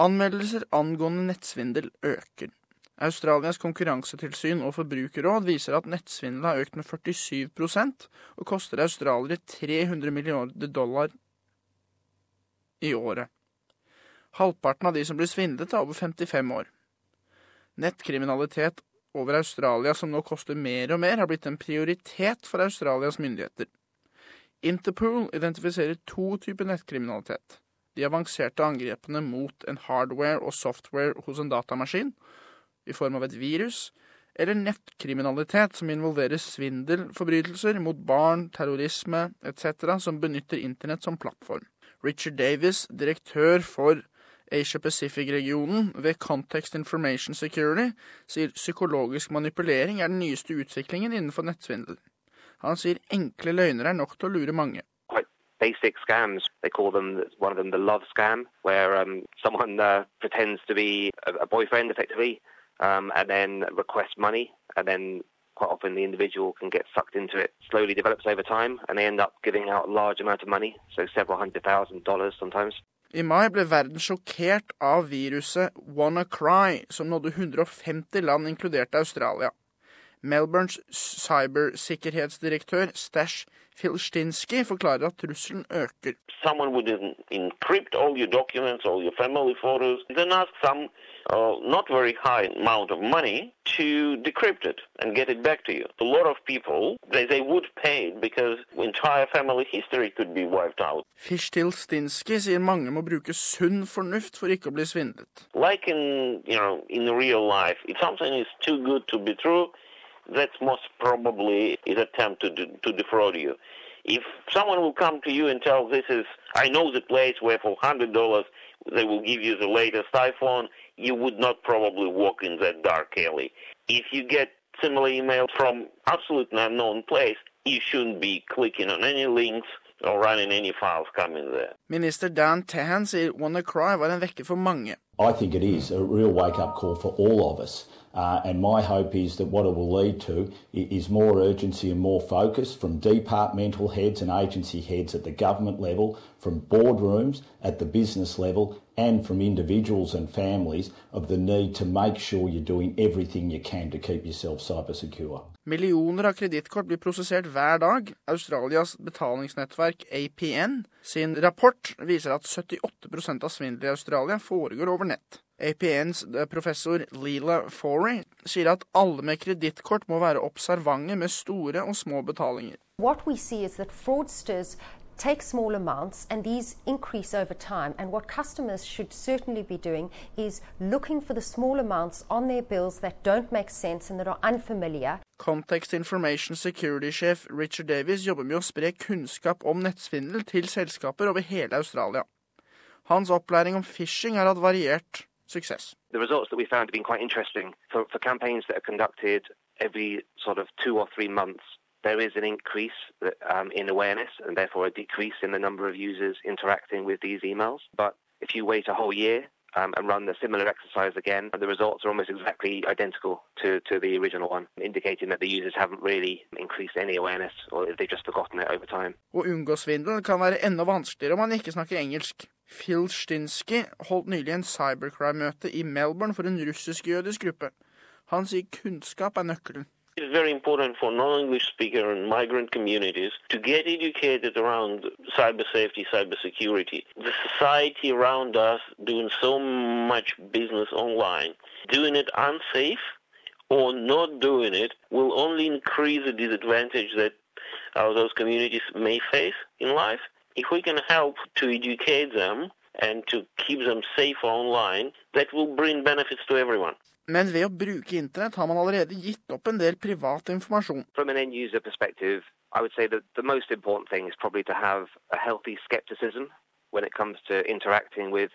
Anmeldelser angående nettsvindel øker. Australias konkurransetilsyn og forbrukerråd viser at nettsvindel har økt med 47% og koster australiere 300 milliarder dollar i året. Halvparten av de som blir svindlet, er over 55 år. Nettkriminalitet over Australia som nå koster mer og mer, har blitt en prioritet for Australias myndigheter. Interpool identifiserer to typer nettkriminalitet. De avanserte angrepene mot en hardware og software hos en datamaskin, i form av et virus, eller nettkriminalitet som involverer svindelforbrytelser mot barn, terrorisme etc., som benytter internett som plattform. Richard Davis, direktør for Asia Pacific-regionen ved Context Information Security, sier psykologisk manipulering er den nyeste utviklingen innenfor nettsvindel. Han sier enkle løgner er nok til å lure mange. Basic scams. They call them one of them the love scam, where um, someone uh, pretends to be a, a boyfriend, effectively, um, and then requests money, and then quite often the individual can get sucked into it. Slowly develops over time, and they end up giving out a large amount of money, so several hundred thousand dollars sometimes. I mai ble verden sjokkert av viruset WannaCry, som nådde 150 land, inkludert Australia. Melbournes cybersikkerhetsdirektør Stash Filstinski forklarer at trusselen øker. Someone would encrypt all your documents, all your family photos, then ask some uh, not very high amount of money to decrypt it and get it back to you. A lot of people, they, they would pay because entire family history could be wiped out. Fishtilstinski sier mange må bruke sunn fornuft for ikke å bli svindlet. Like in, you know, in real life, if something is too good to be true, that's most probably is attempt to, to defraud you. If someone will come to you and tell this is, I know the place where for hundred dollars they will give you the latest iPhone, you would not probably walk in that dark alley. If you get similar emails from absolutely unknown place, you shouldn't be clicking on any links or running any files coming there. Minister Dan Tehan sier WannaCry var en vekker for mange. I think it is a real wake-up call for all of us. Uh, and my hope is that what it will lead to is more urgency and more focus from departmental heads and agency heads at the government level, from boardrooms at the business level, and from individuals and families of the need to make sure you're doing everything you can to keep yourself cyber secure. Millioner av kredittkort blir prosessert hver dag. Australias betalingsnettverk APN sin rapport viser at 78% av svindel i Australia foregår over nett. APNs eh, professor Leela Forey sier at alle med kredittkort må være observante med store og små betalinger. What we see is that fraudsters take small amounts and these increase over time. And what customers should certainly be doing is looking for the small amounts on their bills that don't make sense and that are unfamiliar. Context Information Security-sjef Richard Davies jobber med å spre kunnskap om nettsvindel til selskaper over hele Australia. Hans opplæring om phishing er har hatt variert success. The results that we found have been quite interesting for, for campaigns that are conducted every sort of two or three months. There is an increase um, in awareness and therefore a decrease in the number of users interacting with these emails. But if you wait a whole year um, and run the similar exercise again, the results are almost exactly identical to, to the original one, indicating that the users haven't really increased any awareness or they've just forgotten it over time. Kan være enda vanskeligere om man ikke snakker engelsk. Phil Stinsky holdt nylig en cybercrime-møte i Melbourne for en russisk-jødisk gruppe. Han sier kunnskap er nøkkelen. It's very important for non-English speaker and migrant communities to get educated around cyber safety, cyber security. The society around us doing so much business online, doing it unsafe or not doing it will only increase the disadvantage that uh, those communities may face in life. If we can help to educate them and to keep them safe online, that will bring benefits to everyone. Men ved å bruke internett har man allerede gitt opp en del privat informasjon. From an end user perspective, I would say that the most important thing is probably to have a healthy skepticism when it comes to interacting with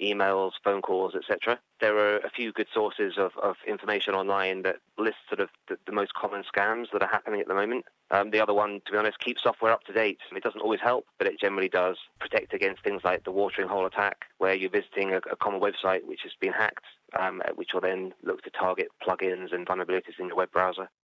emails, phone calls, etc. There are a few good sources of, of information online that list sort of the, the, most common scams that are happening at the moment. Um, the other one, to be honest, keep software up to date. It doesn't always help, but it generally does protect against things like the watering hole attack, where you're visiting a, a common website which has been hacked, um, which will then look to target plugins and vulnerabilities in your web browser.